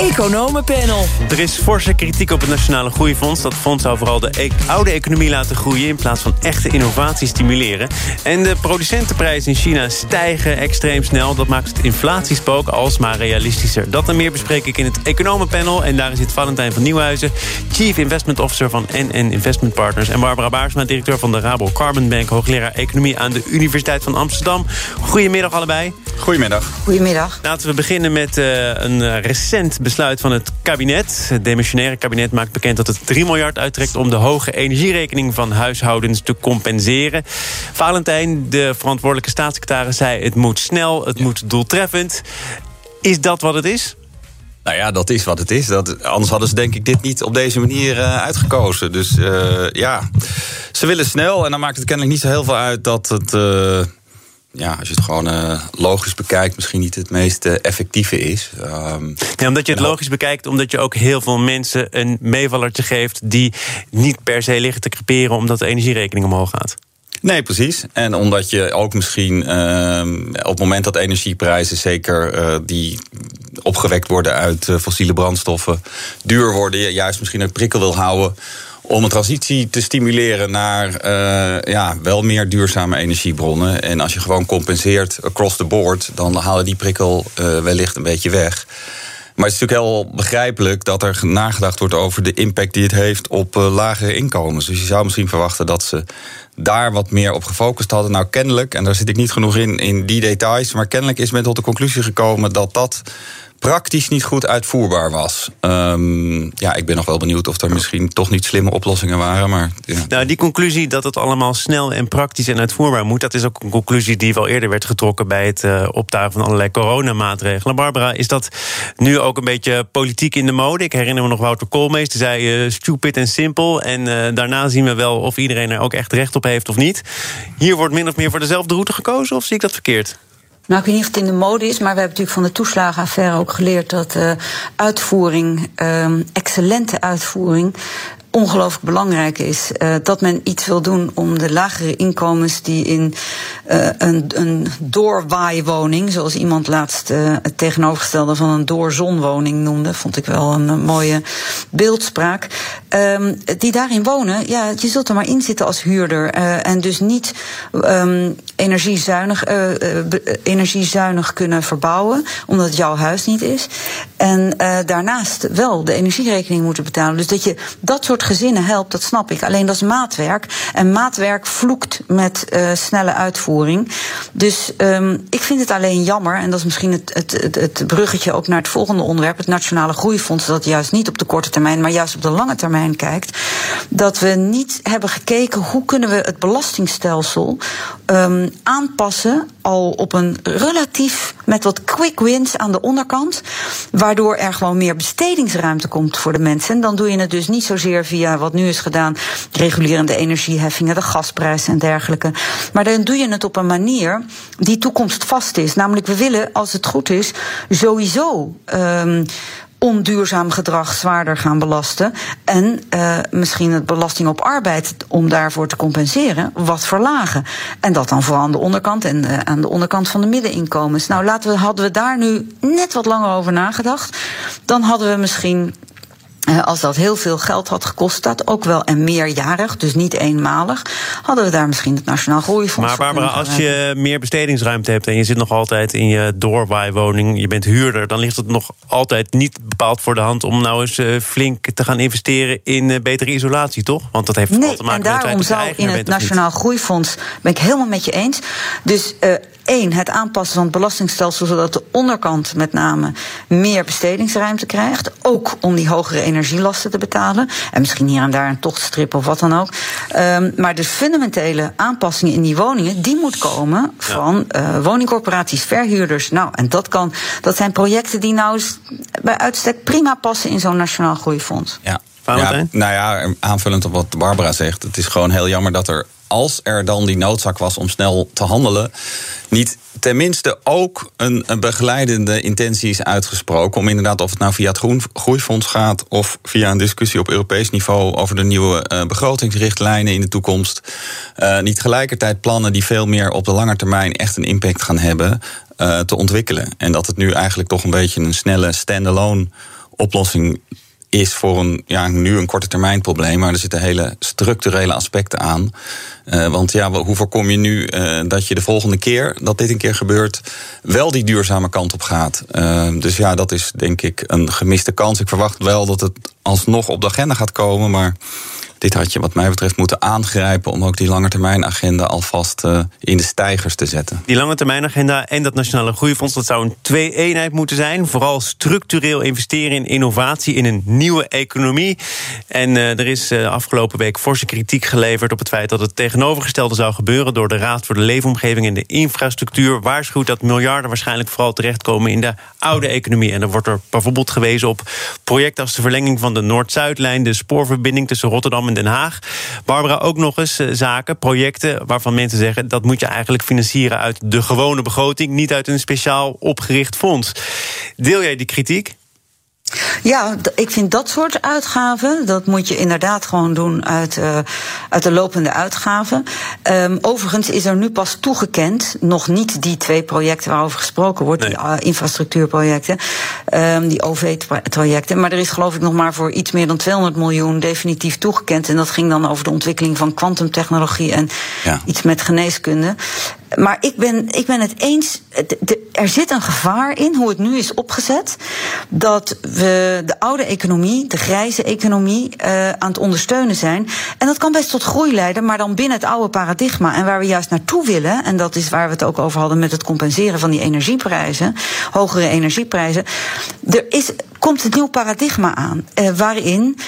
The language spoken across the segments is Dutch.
Economenpanel. Er is forse kritiek op het Nationale Groeifonds. Dat fonds zou vooral de e- oude economie laten groeien... in plaats van echte innovatie stimuleren. En de producentenprijzen in China stijgen extreem snel. Dat maakt het inflatiespook alsmaar realistischer. Dat en meer bespreek ik in het Economenpanel. En daar zit Valentijn van Nieuwhuizen... Chief Investment Officer van NN Investment Partners... en Barbara Baarsma, directeur van de Rabo Carbon Bank... hoogleraar Economie aan de Universiteit van Amsterdam. Goedemiddag allebei. Goedemiddag. Goedemiddag. Laten we beginnen met uh, een uh, recent besluit van het kabinet. Het demissionaire kabinet maakt bekend dat het 3 miljard uittrekt... om de hoge energierekening van huishoudens te compenseren. Valentijn, de verantwoordelijke staatssecretaris, zei... het moet snel, het ja. moet doeltreffend. Is dat wat het is? Nou ja, dat is wat het is. Dat, anders hadden ze denk ik dit niet op deze manier uh, uitgekozen. Dus uh, ja, ze willen snel. En dan maakt het kennelijk niet zo heel veel uit dat het... Uh, ja, als je het gewoon uh, logisch bekijkt, misschien niet het meest uh, effectieve is. Um, ja, omdat je het logisch bekijkt, omdat je ook heel veel mensen een meevallertje geeft die niet per se liggen te creperen omdat de energierekening omhoog gaat. Nee, precies. En omdat je ook misschien uh, op het moment dat energieprijzen zeker uh, die opgewekt worden uit uh, fossiele brandstoffen duur worden, je juist misschien een prikkel wil houden om een transitie te stimuleren naar uh, ja, wel meer duurzame energiebronnen. En als je gewoon compenseert across the board, dan halen die prikkel uh, wellicht een beetje weg. Maar het is natuurlijk heel begrijpelijk dat er nagedacht wordt over de impact die het heeft op uh, lagere inkomens. Dus je zou misschien verwachten dat ze daar wat meer op gefocust hadden. Nou, kennelijk, en daar zit ik niet genoeg in, in die details, maar kennelijk is men tot de conclusie gekomen dat dat praktisch niet goed uitvoerbaar was. Um, ja, ik ben nog wel benieuwd of er misschien toch niet slimme oplossingen waren. Maar, ja. Nou, die conclusie dat het allemaal snel en praktisch en uitvoerbaar moet... dat is ook een conclusie die wel eerder werd getrokken... bij het uh, van allerlei coronamaatregelen. Barbara, is dat nu ook een beetje politiek in de mode? Ik herinner me nog Wouter Koolmees, die zei uh, stupid en simpel... en uh, daarna zien we wel of iedereen er ook echt recht op heeft of niet. Hier wordt min of meer voor dezelfde route gekozen, of zie ik dat verkeerd? Nou, ik weet niet of het in de mode is, maar we hebben natuurlijk van de toeslagenaffaire ook geleerd dat uh, uitvoering, uh, excellente uitvoering, ongelooflijk belangrijk is. Uh, dat men iets wil doen om de lagere inkomens die in uh, een, een doorwaaiwoning, zoals iemand laatst uh, het tegenovergestelde van een doorzonwoning noemde, vond ik wel een, mooie beeldspraak. Um, die daarin wonen, ja, je zult er maar in zitten als huurder. en dus niet um, energiezuinig, energiezuinig kunnen verbouwen, omdat het jouw huis niet is. En daarnaast wel de energierekening moeten betalen. Dus dat je dat soort gezinnen helpt, dat snap ik. Alleen dat is maatwerk. En maatwerk vloekt met uh, snelle uitvoering. Dus um, ik vind het alleen jammer, en dat is misschien het, het, het, het bruggetje ook naar het volgende onderwerp, het Nationale Groeifonds, dat juist niet op de korte termijn, maar juist op de lange termijn kijkt. Dat we niet hebben gekeken hoe kunnen we het belastingstelsel um, aanpassen al op een relatief met wat quick wins aan de onderkant, waardoor er gewoon meer bestedingsruimte komt voor de mensen. En dan doe je het dus niet zozeer via wat nu is gedaan, regulerende energieheffingen, de gasprijs en dergelijke. Maar dan doe je het op een manier die toekomstvast is. Namelijk, we willen, als het goed is, sowieso. Um, onduurzaam gedrag zwaarder gaan belasten. En uh, misschien het belasting op arbeid, om daarvoor te compenseren, wat verlagen. En dat dan vooral aan de onderkant en uh, aan de onderkant van de middeninkomens. Nou, laten we, hadden we daar nu net wat langer over nagedacht, dan hadden we misschien als dat heel veel geld had gekost, dat ook wel en meerjarig, dus niet eenmalig, hadden we daar misschien het Nationaal Groeifonds Maar Barbara, als je meer bestedingsruimte hebt en je zit nog altijd in je doorwaaiwoning, je bent huurder, dan ligt het nog altijd niet bepaald voor de hand om nou eens uh, flink te gaan investeren in uh, betere isolatie, toch? Want dat heeft nee, te maken en daarom met zou in het Nationaal Groeifonds, ben ik helemaal met je eens. Dus uh, één, het aanpassen van het belastingstelsel, zodat de onderkant met name meer bestedingsruimte krijgt. Ook om die hogere energielasten te betalen. En misschien hier en daar een tochtstrip of wat dan ook. Um, maar de fundamentele aanpassingen in die woningen, die moet komen van ja. uh, woningcorporaties, verhuurders. Nou, en dat kan, dat zijn projecten die nou bij uitstek prima passen in zo'n nationaal groeifonds. Ja. Ja, nou ja, aanvullend op wat Barbara zegt. Het is gewoon heel jammer dat er als er dan die noodzaak was om snel te handelen, niet tenminste ook een, een, begeleidende intentie is uitgesproken. Om inderdaad, of het nou via het groen, Groeifonds gaat. of via een discussie op Europees niveau over de nieuwe uh, begrotingsrichtlijnen in de toekomst. Uh, niet tegelijkertijd plannen die veel meer op de lange termijn echt een impact gaan hebben. Uh, te ontwikkelen. En dat het nu eigenlijk toch een beetje een snelle standalone oplossing is voor een, ja, nu een korte termijn probleem, maar er zitten hele structurele aspecten aan. Uh, want ja, hoe voorkom je nu uh, dat je de volgende keer, dat dit een keer gebeurt, wel die duurzame kant op gaat? Uh, dus ja, dat is denk ik een gemiste kans. Ik verwacht wel dat het alsnog op de agenda gaat komen, maar dit had je wat mij betreft moeten aangrijpen om ook die langetermijnagenda alvast uh, in de stijgers te zetten. Die langetermijnagenda en dat Nationale Groeifonds, dat zou een twee-eenheid moeten zijn. Vooral structureel investeren in innovatie in een nieuwe economie. En uh, er is uh, afgelopen week forse kritiek geleverd op het feit dat het tegenovergestelde zou gebeuren door de Raad voor de Leefomgeving en de Infrastructuur. Waarschuwt dat miljarden waarschijnlijk vooral terechtkomen in de oude economie. En dan wordt er bijvoorbeeld gewezen op projecten als de verlenging van de Noord-Zuidlijn, de spoorverbinding tussen Rotterdam Den Haag. Barbara, ook nog eens eh, zaken, projecten waarvan mensen zeggen... dat moet je eigenlijk financieren uit de gewone begroting... niet uit een speciaal opgericht fonds. Deel jij die kritiek? Ja, ik vind dat soort uitgaven, dat moet je inderdaad gewoon doen uit, uh, uit de lopende uitgaven. Um, overigens is er nu pas toegekend, nog niet die twee projecten waarover gesproken wordt, nee. die uh, infrastructuurprojecten, um, die OV-trajecten. Maar er is geloof ik nog maar voor iets meer dan 200 miljoen definitief toegekend. En dat ging dan over de ontwikkeling van kwantumtechnologie en ja. iets met geneeskunde. Maar ik ben, ik ben het eens, er zit een gevaar in hoe het nu is opgezet, dat we de oude economie, de grijze economie, uh, aan het ondersteunen zijn. En dat kan best tot groei leiden, maar dan binnen het oude paradigma. En waar we juist naartoe willen, en dat is waar we het ook over hadden met het compenseren van die energieprijzen, hogere energieprijzen. Er is, komt een nieuw paradigma aan, uh, waarin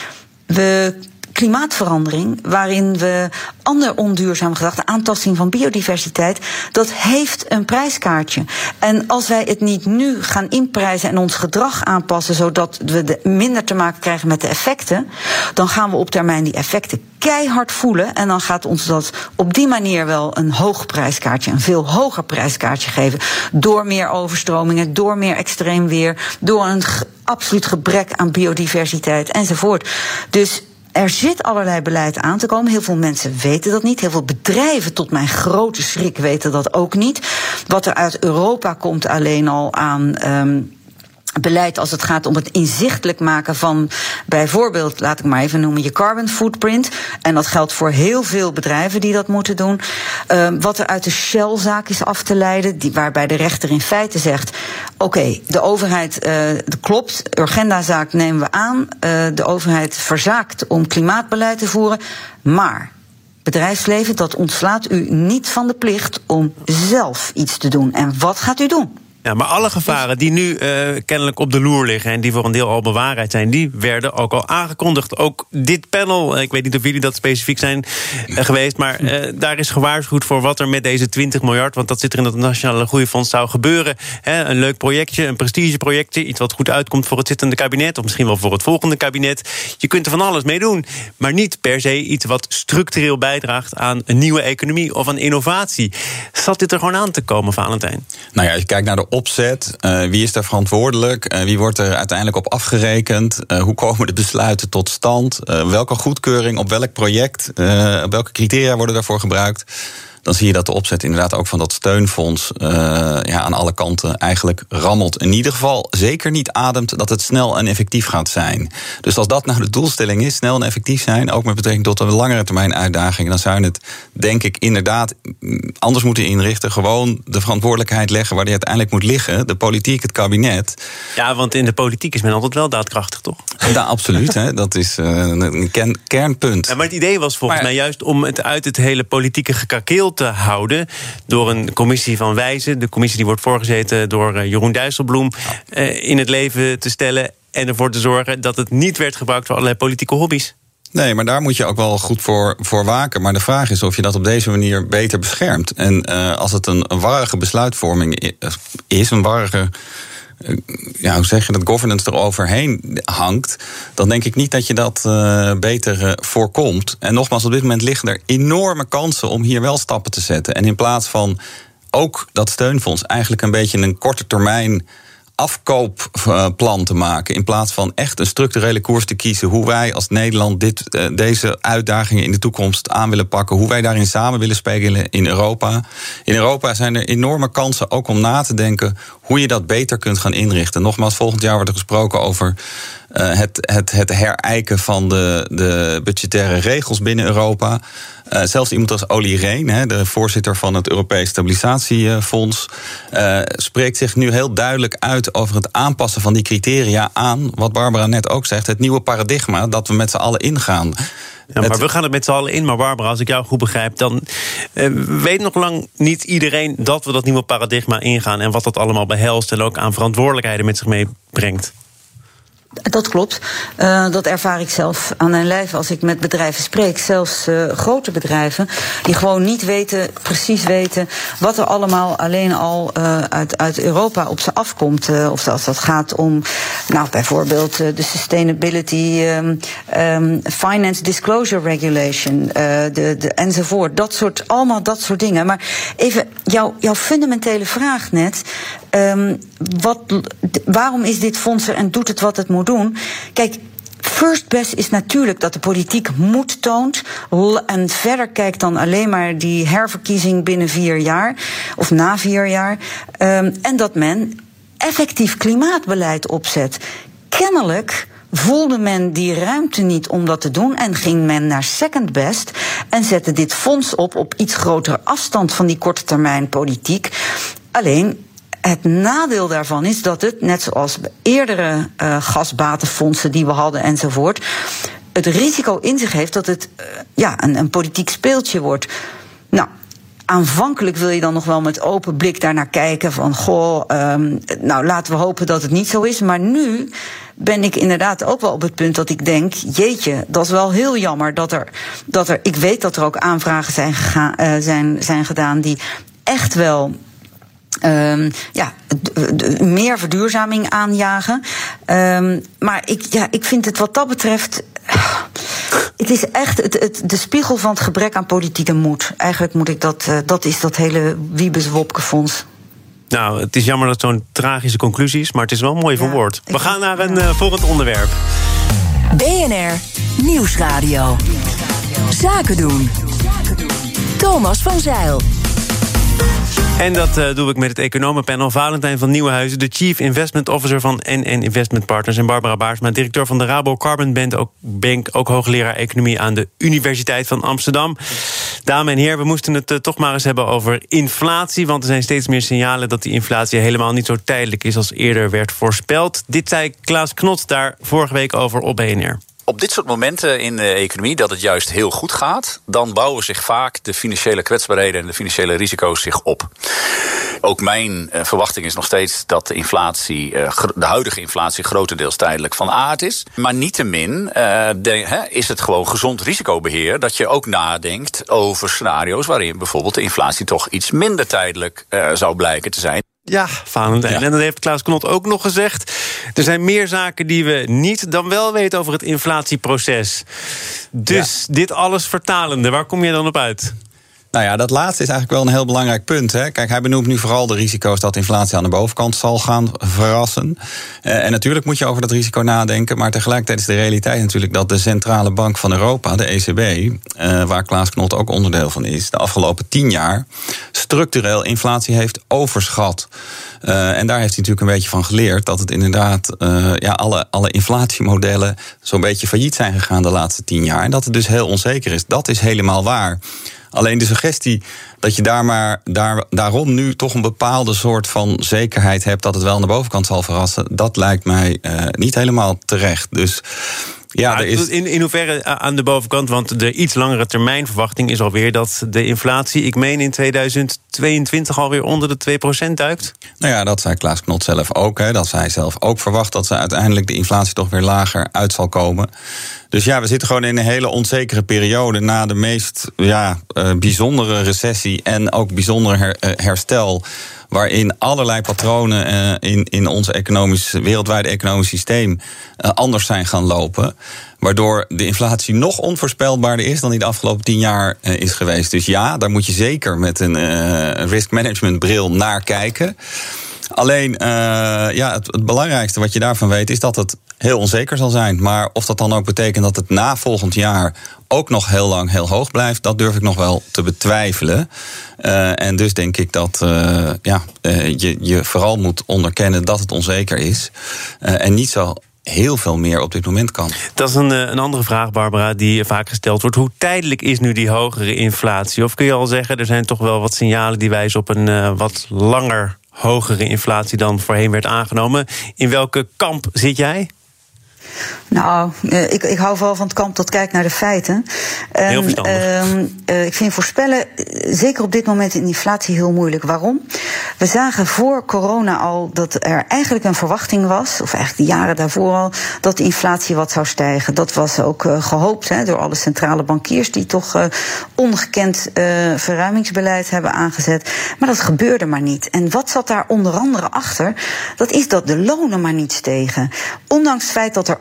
we klimaatverandering, waarin we ander onduurzaam gedrag, de aantasting van biodiversiteit, dat heeft een prijskaartje. En als wij het niet nu gaan inprijzen en ons gedrag aanpassen, zodat we minder te maken krijgen met de effecten, dan gaan we op termijn die effecten keihard voelen. En dan gaat ons dat op die manier wel een hoog prijskaartje, een veel hoger prijskaartje geven. Door meer overstromingen, door meer extreem weer, door een absoluut gebrek aan biodiversiteit enzovoort. Dus er zit allerlei beleid aan te komen. Heel veel mensen weten dat niet. Heel veel bedrijven, tot mijn grote schrik, weten dat ook niet. Wat er uit Europa komt alleen al aan. Um, beleid als het gaat om het inzichtelijk maken van bijvoorbeeld, laat ik maar even noemen, je carbon footprint. En dat geldt voor heel veel bedrijven die dat moeten doen. Uh, wat er uit de Shell-zaak is af te leiden, die, waarbij de rechter in feite zegt: oké, de overheid uh, klopt, Urgenda-zaak nemen we aan. Uh, de overheid verzaakt om klimaatbeleid te voeren. Maar bedrijfsleven, dat ontslaat u niet van de plicht om zelf iets te doen. En wat gaat u doen? Ja, maar alle gevaren die nu uh, kennelijk op de loer liggen en die voor een deel al bewaarheid zijn, die werden ook al aangekondigd. Ook dit panel, ik weet niet of jullie dat specifiek zijn uh, geweest, maar uh, daar is gewaarschuwd voor wat er met deze 20 miljard, want dat zit er in het Nationale Groeifonds, zou gebeuren. He, een leuk projectje, een prestigeprojectje, iets wat goed uitkomt voor het zittende kabinet, of misschien wel voor het volgende kabinet. Je kunt er van alles mee doen, maar niet per se iets wat structureel bijdraagt aan een nieuwe economie of aan innovatie. Zat dit er gewoon aan te komen, Valentijn? Nou ja, als je kijkt naar de opzet? Uh, wie is daar verantwoordelijk? Uh, wie wordt er uiteindelijk op afgerekend? Uh, hoe komen de besluiten tot stand? welke goedkeuring op welk project? welke criteria worden daarvoor gebruikt? Dan zie je dat de opzet inderdaad ook van dat steunfonds uh, ja, aan alle kanten eigenlijk rammelt. In ieder geval zeker niet ademt dat het snel en effectief gaat zijn. Dus als dat nou de doelstelling is, snel en effectief zijn, ook met betrekking tot een langere termijn uitdaging, dan zou je het denk ik inderdaad anders moeten inrichten. Gewoon de verantwoordelijkheid leggen waar die uiteindelijk moet liggen. De politiek, het kabinet. Ja, want in de politiek is men altijd wel daadkrachtig, toch? Ja, absoluut. Hè. Dat is uh, een kern, kernpunt. Ja, maar het idee was volgens maar, mij juist om het uit het hele politieke gekakeel te houden. Door een commissie van wijzen. De commissie die wordt voorgezeten door eh, Jeroen Dijsselbloem. Uh, in het leven te stellen. En ervoor te zorgen dat het niet werd gebruikt voor allerlei politieke hobby's. Nee, maar daar moet je ook wel goed voor, voor waken. Maar de vraag is of je dat op deze manier beter beschermt. En uh, als het een, een warrige besluitvorming is, een warrige ja, hoe zeg je dat, governance eroverheen hangt, dan denk ik niet dat je dat uh, beter uh, voorkomt. En nogmaals, op dit moment liggen er enorme kansen om hier wel stappen te zetten. En in plaats van ook dat steunfonds eigenlijk een beetje een korte termijn afkoopplan te maken. In plaats van echt een structurele koers te kiezen. Hoe wij als Nederland dit, deze uitdagingen in de toekomst aan willen pakken. Hoe wij daarin samen willen spelen in Europa. In Europa zijn er enorme kansen ook om na te denken hoe je dat beter kunt gaan inrichten. Nogmaals, volgend jaar wordt er gesproken over uh, het, het, het herijken van de, de budgettaire regels binnen Europa. Uh, zelfs iemand als Olly Rehn, de voorzitter van het Europees Stabilisatiefonds, spreekt zich nu heel duidelijk uit over het aanpassen van die criteria aan, wat Barbara net ook zegt, het nieuwe paradigma dat we met z'n allen ingaan. Ja, maar we gaan het met z'n allen in. Maar Barbara, als ik jou goed begrijp, dan uh, weet nog lang niet iedereen dat we dat nieuwe paradigma ingaan en wat dat allemaal behelst en ook aan verantwoordelijkheden met zich meebrengt. Dat klopt. Uh, dat ervaar ik zelf aan mijn lijf als ik met bedrijven spreek. Zelfs uh, grote bedrijven die gewoon niet weten, precies weten wat er allemaal alleen al uh, uit, uit Europa op ze afkomt. of als dat gaat om, nou bijvoorbeeld de Sustainability um, um, Finance Disclosure Regulation, de, de, enzovoort. Dat soort, allemaal dat soort dingen. Maar even jouw fundamentele vraag net. Um, wat, waarom is dit fonds er en doet het wat het moet doen? Kijk, First best is natuurlijk dat de politiek moed toont. En verder kijkt dan alleen maar die herverkiezing binnen vier jaar. Of na vier jaar. Um, en dat men effectief klimaatbeleid opzet. Kennelijk voelde men die ruimte niet om dat te doen en ging men naar second best en zette dit fonds op op iets grotere afstand van die korte termijn politiek. Alleen het nadeel daarvan is dat het, net zoals eerdere uh, gasbatenfondsen die we hadden enzovoort, het risico in zich heeft dat het uh, ja, een, een politiek speeltje wordt. Nou, aanvankelijk wil je dan nog wel met open blik daarnaar kijken van goh, um, nou laten we hopen dat het niet zo is. Maar nu ben ik inderdaad ook wel op het punt dat ik denk, jeetje, dat is wel heel jammer dat er, dat er ik weet dat er ook aanvragen zijn, gegaan, uh, zijn, zijn gedaan die echt wel Um, ja, meer verduurzaming aanjagen. Um, maar ik, ja, ik vind het wat dat betreft. Het is echt het, het, de spiegel van het gebrek aan politieke moed. Eigenlijk moet ik dat. Uh, dat is dat hele Wiebes-Wopke-fonds. Nou, het is jammer dat het zo'n tragische conclusie is, maar het is wel mooi ja, verwoord. We gaan naar een ja. uh, volgend onderwerp. BNR Nieuwsradio. Zaken doen. Thomas van Zeil. En dat uh, doe ik met het economenpanel Valentijn van Nieuwenhuizen... de Chief Investment Officer van NN Investment Partners... en Barbara Baarsma, directeur van de Rabo Carbon Bank... ook, Bank, ook hoogleraar economie aan de Universiteit van Amsterdam. Dames en heren, we moesten het uh, toch maar eens hebben over inflatie... want er zijn steeds meer signalen dat die inflatie helemaal niet zo tijdelijk is... als eerder werd voorspeld. Dit zei Klaas Knot daar vorige week over op BNR op dit soort momenten in de economie dat het juist heel goed gaat, dan bouwen zich vaak de financiële kwetsbaarheden en de financiële risico's zich op. Ook mijn uh, verwachting is nog steeds dat de inflatie, uh, de huidige inflatie, grotendeels tijdelijk van aard is. Maar niettemin uh, is het gewoon gezond risicobeheer dat je ook nadenkt over scenario's waarin bijvoorbeeld de inflatie toch iets minder tijdelijk zou blijken te zijn. Ja, Valentijn. Ja. En dat heeft Klaas Knot ook nog gezegd. Er zijn meer zaken die we niet dan wel weten over het inflatieproces. Dus ja. dit alles vertalende, waar kom je dan op uit? Nou ja, dat laatste is eigenlijk wel een heel belangrijk punt. Hè. Kijk, hij benoemt nu vooral de risico's dat inflatie aan de bovenkant zal gaan verrassen. Uh, en natuurlijk moet je over dat risico nadenken. Maar tegelijkertijd is de realiteit natuurlijk dat de Centrale Bank van Europa, de ECB, uh, waar Klaas Knot ook onderdeel van is, de afgelopen tien jaar structureel inflatie heeft overschat. Uh, en daar heeft hij natuurlijk een beetje van geleerd dat het inderdaad ja, alle, alle inflatiemodellen zo'n beetje failliet zijn gegaan de laatste tien jaar. En dat het dus heel onzeker is. Dat is helemaal waar. Alleen de suggestie dat je daar maar daar, daarom nu toch een bepaalde soort van zekerheid hebt dat het wel aan de bovenkant zal verrassen, dat lijkt mij uh, niet helemaal terecht. Dus. Ja, er is... in, in hoeverre aan de bovenkant? Want de iets langere termijn verwachting is alweer dat de inflatie, ik meen in 2022 alweer onder de 2% duikt. Nou ja, dat zei Klaas Knot zelf ook. Hè, dat zij zelf ook verwacht dat ze uiteindelijk de inflatie toch weer lager uit zal komen. Dus ja, we zitten gewoon in een hele onzekere periode na de meest ja, uh, bijzondere recessie en ook bijzonder uh, herstel. Waarin allerlei patronen uh, in, in ons economisch, wereldwijde economisch systeem anders zijn gaan lopen. Waardoor de inflatie nog onvoorspelbaarder is dan die de afgelopen tien jaar is geweest. Dus ja, daar moet je zeker met een risk management bril naar kijken. Alleen, ja, het, belangrijkste wat je daarvan weet is dat het heel onzeker zal zijn. Maar of dat dan ook betekent dat het na volgend jaar ook nog heel lang heel hoog blijft, dat durf ik nog wel te betwijfelen. Uh, en dus denk ik dat uh, ja, je, je vooral moet onderkennen dat het onzeker is. en niet zo heel veel meer op dit moment kan. Dat is een, een andere vraag, Barbara, die vaak gesteld wordt. Hoe tijdelijk is nu die hogere inflatie? Of kun je al zeggen, er zijn toch wel wat signalen die wijzen op een wat langer hogere inflatie dan voorheen werd aangenomen. In welke kamp zit jij? Nou, eh, ik, ik hou vooral van het kamp dat kijkt naar de feiten. Heel verstandig. Uh, uh, ik vind voorspellen, eh, zeker op dit moment in inflatie, heel moeilijk. Waarom? We zagen voor corona al dat er eigenlijk een verwachting was, of eigenlijk de jaren daarvoor al, dat de inflatie wat zou stijgen. Dat was ook uh, gehoopt hè, door alle centrale bankiers die toch uh, ongekend verruimingsbeleid hebben aangezet. Maar dat gebeurde maar niet. En wat zat daar onder andere achter? Dat is dat de lonen maar niet stegen. Ondanks het feit dat er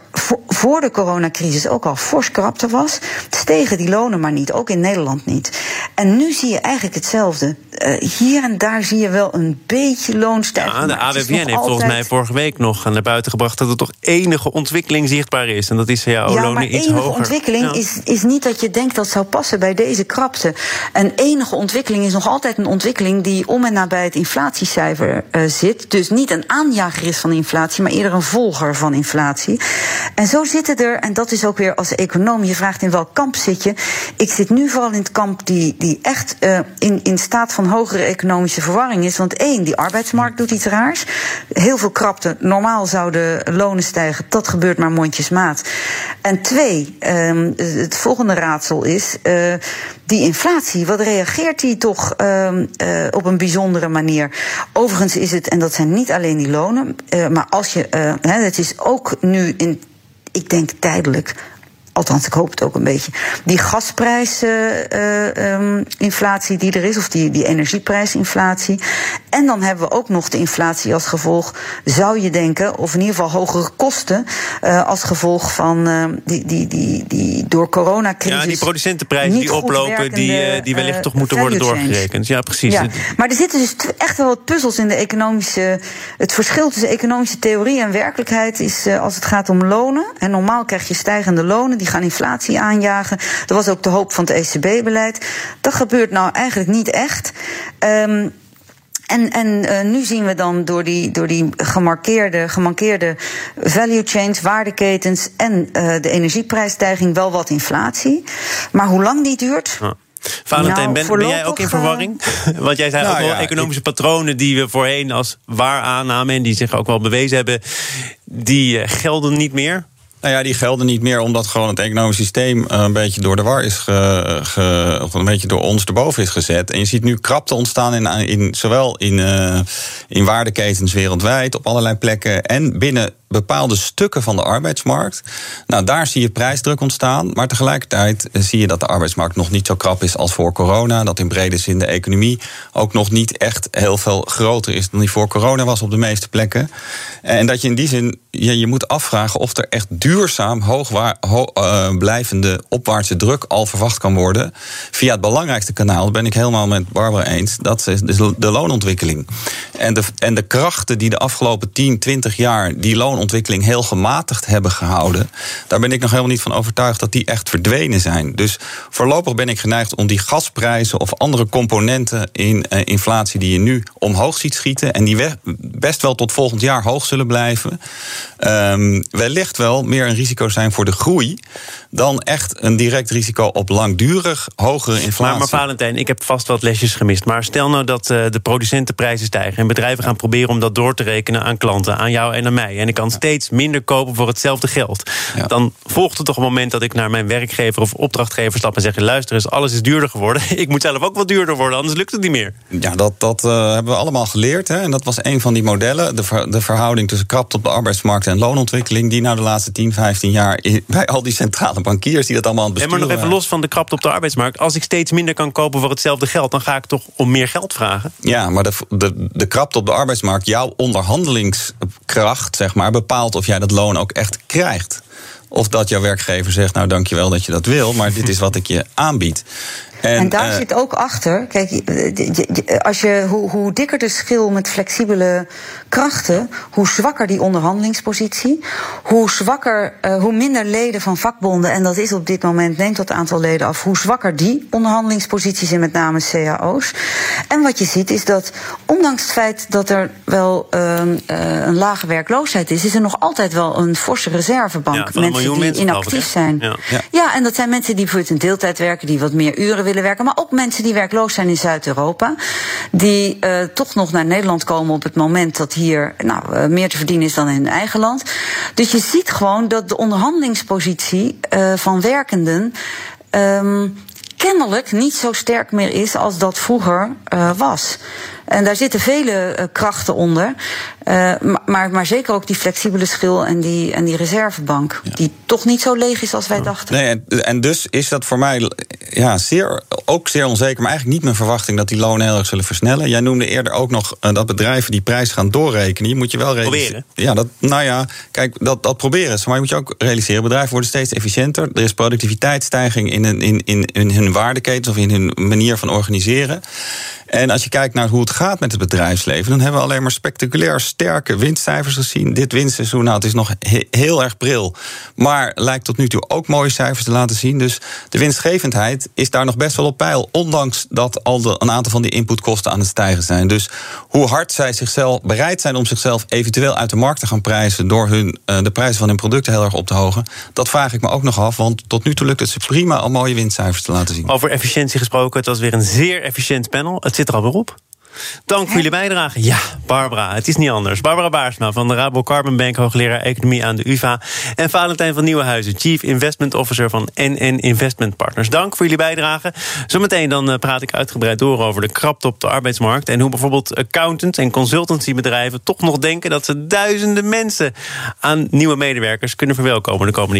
voor de coronacrisis ook al fors krapte was, stegen die lonen maar niet, ook in Nederland niet. En nu zie je eigenlijk hetzelfde. Uh, hier en daar zie je wel een beetje loonstijging. Ja, de AWVN heeft altijd... volgens mij vorige week nog naar buiten gebracht dat er toch enige ontwikkeling zichtbaar is. En dat is ja, ja lonen iets enige ontwikkeling ja. is, is niet dat je denkt dat zou passen bij deze krapte. Een enige ontwikkeling is nog altijd een ontwikkeling die om en nabij het inflatiecijfer uh, zit. Dus niet een aanjager is van inflatie, maar eerder een volger van inflatie. En zo zitten er, en dat is ook weer als econoom, je vraagt in welk kamp zit je. Ik zit nu vooral in het kamp die, die echt uh, in, in staat van hogere economische verwarring is. Want één, die arbeidsmarkt doet iets raars. Heel veel krapte. Normaal zouden lonen stijgen, dat gebeurt maar mondjesmaat. En twee, um, het volgende raadsel is. Uh, die inflatie, wat reageert die toch uh, uh, op een bijzondere manier? Overigens is het, en dat zijn niet alleen die lonen, maar als je, het is ook nu in ik denk tijdelijk althans ik hoop het ook een beetje, die gasprijsinflatie uh, um, die er is, of die, die energieprijsinflatie. En dan hebben we ook nog de inflatie als gevolg, zou je denken, of in ieder geval hogere kosten uh, als gevolg van uh, die, die, die, die door coronacrisis. Ja, die producentenprijzen die oplopen, die, die wellicht toch moeten worden doorgerekend. Ja, precies. Ja. Maar er zitten dus echt wel wat puzzels in de economische. Het verschil tussen economische theorie en werkelijkheid is als het gaat om lonen. En normaal krijg je stijgende lonen die gaan inflatie aanjagen. Dat was ook de hoop van het ECB-beleid. Dat gebeurt nou eigenlijk niet echt. Um, en, en uh, nu zien we dan door die, door die gemarkeerde, gemankeerde value chains, waardeketens en uh, de energieprijsstijging wel wat inflatie. Maar hoe lang die duurt. Ja. Valentijn, nou, ben, ben, jij ook in verwarring? Uh... Want jij zei nou, ook wel ja, economische ik... patronen die we voorheen als waar aannamen en die zich ook wel bewezen hebben, die gelden niet meer. Nou ja, die gelden niet meer omdat gewoon het economisch systeem eh, een beetje door de war is ge, of een beetje door ons erboven is gezet. En je ziet nu krapte ontstaan in, in zowel in, uh, in waardeketens wereldwijd, op allerlei plekken en binnen bepaalde stukken van de arbeidsmarkt. Nou, daar zie je prijsdruk ontstaan. Maar tegelijkertijd zie je dat de arbeidsmarkt nog niet zo krap is als voor corona. Dat in brede zin de economie ook nog niet echt heel veel groter is dan die voor corona was op de meeste plekken. En dat je in die zin ja, je moet afvragen of er echt duurzaam hoog ho uh, blijvende opwaartse druk al verwacht kan worden. Via het belangrijkste kanaal, ben ik helemaal met Barbara eens, dat is dus de loonontwikkeling. En de, en de krachten die de afgelopen 10, 20 jaar die loon ontwikkeling heel gematigd hebben gehouden. Daar ben ik nog helemaal niet van overtuigd dat die echt verdwenen zijn. Dus voorlopig ben ik geneigd om die gasprijzen of andere componenten in uh, inflatie die je nu omhoog ziet schieten en die best wel tot volgend jaar hoog zullen blijven, um, wellicht wel meer een risico zijn voor de groei dan echt een direct risico op langdurig hogere inflatie. Maar, maar Valentijn, ik heb vast wat lesjes gemist. Maar stel nou dat uh, de producentenprijzen stijgen en bedrijven gaan proberen om dat door te rekenen aan klanten, aan jou en aan mij. En ik kan steeds minder kopen voor hetzelfde geld. Ja. Dan volgt er toch een moment dat ik naar mijn werkgever of opdrachtgever stap en zeg: luister eens, alles is duurder geworden. ik moet zelf ook wat duurder worden, anders lukt het niet meer. Ja, dat, dat uh, hebben we allemaal geleerd. Hè? En dat was een van die modellen. De, ver, de verhouding tussen krapte op de arbeidsmarkt en loonontwikkeling, die nou de laatste 10, 15 jaar bij al die centrale bankiers die dat allemaal aan het besturen. maar nog even los van de krapte op de arbeidsmarkt. Als ik steeds minder kan kopen voor hetzelfde geld, dan ga ik toch om meer geld vragen? Ja, maar de, de, de krapte op de arbeidsmarkt, jouw onderhandelingskracht, zeg maar, bepaalt of jij dat loon ook echt krijgt. Of dat jouw werkgever zegt, nou dankjewel dat je dat wil, maar dit is wat ik je aanbied. En, en daar zit ook achter, kijk, als je, hoe, hoe dikker de schil met flexibele krachten, hoe zwakker die onderhandelingspositie, hoe zwakker, hoe minder leden van vakbonden, en dat is op dit moment, neemt dat aantal leden af, hoe zwakker die onderhandelingsposities zijn, met name cao's. En wat je ziet is dat, ondanks het feit dat er wel uh, een lage werkloosheid is, is er nog altijd wel een forse reservebank. Ja, mensen die inactief zijn. Ja. ja. en dat zijn mensen die bijvoorbeeld in deeltijd werken, die wat meer uren willen werken. Maar ook mensen die werkloos zijn in Zuid-Europa. Die uh, toch nog naar Nederland komen op het moment dat hier nou, uh, meer te verdienen is dan in hun eigen land. Dus je ziet gewoon dat de onderhandelingspositie uh, van werkenden. Um, kennelijk niet zo sterk meer is als dat vroeger was. En daar zitten vele uh, krachten onder. Uh, maar, maar zeker ook die flexibele schil en die, en die reservebank. Ja. Die toch niet zo leeg is als wij dachten. Nee, en, en, dus is dat voor mij ja, zeer, ook zeer onzeker. Maar eigenlijk niet mijn verwachting dat die lonen heel erg zullen versnellen. Jij noemde eerder ook nog uh, dat bedrijven die prijs gaan doorrekenen. Je moet je wel realiseren. Ja, dat, nou ja, kijk, dat, dat proberen ze. Maar je moet je ook realiseren. Bedrijven worden steeds efficiënter. Er is productiviteitsstijging in, in, in, in hun waardeketens of in hun manier van organiseren. En als je kijkt naar hoe het gaat met het bedrijfsleven, dan hebben we alleen maar spectaculair sterke winstcijfers gezien. Dit winstseizoen, nou, het is nog he heel erg pril. Maar lijkt tot nu toe ook mooie cijfers te laten zien. Dus de winstgevendheid is daar nog best wel op peil. Ondanks dat al een aantal van die inputkosten aan het stijgen zijn. Dus hoe hard zij zichzelf bereid zijn om zichzelf eventueel uit de markt te gaan prijzen. door hun, uh, de prijzen van hun producten heel erg op te hogen. Dat vraag ik me ook nog af. Want tot nu toe lukt het ze prima om mooie winstcijfers te laten zien. Over efficiëntie gesproken, het was weer een zeer efficiënt panel. Het zit er alweer op. Dank voor jullie bijdrage. Ja, Barbara, het is niet anders. Barbara Baarsma van de Rabo Carbon Bank, hoogleraar economie aan de UvA. En Valentijn van Nieuwenhuizen, Chief Investment Officer van NN Investment Partners. Dank voor jullie bijdrage. Zometeen dan praat ik uitgebreid door over de krapte op de arbeidsmarkt. En hoe bijvoorbeeld accountants en consultancybedrijven toch nog denken dat ze duizenden mensen aan nieuwe medewerkers kunnen verwelkomen de komende jaren.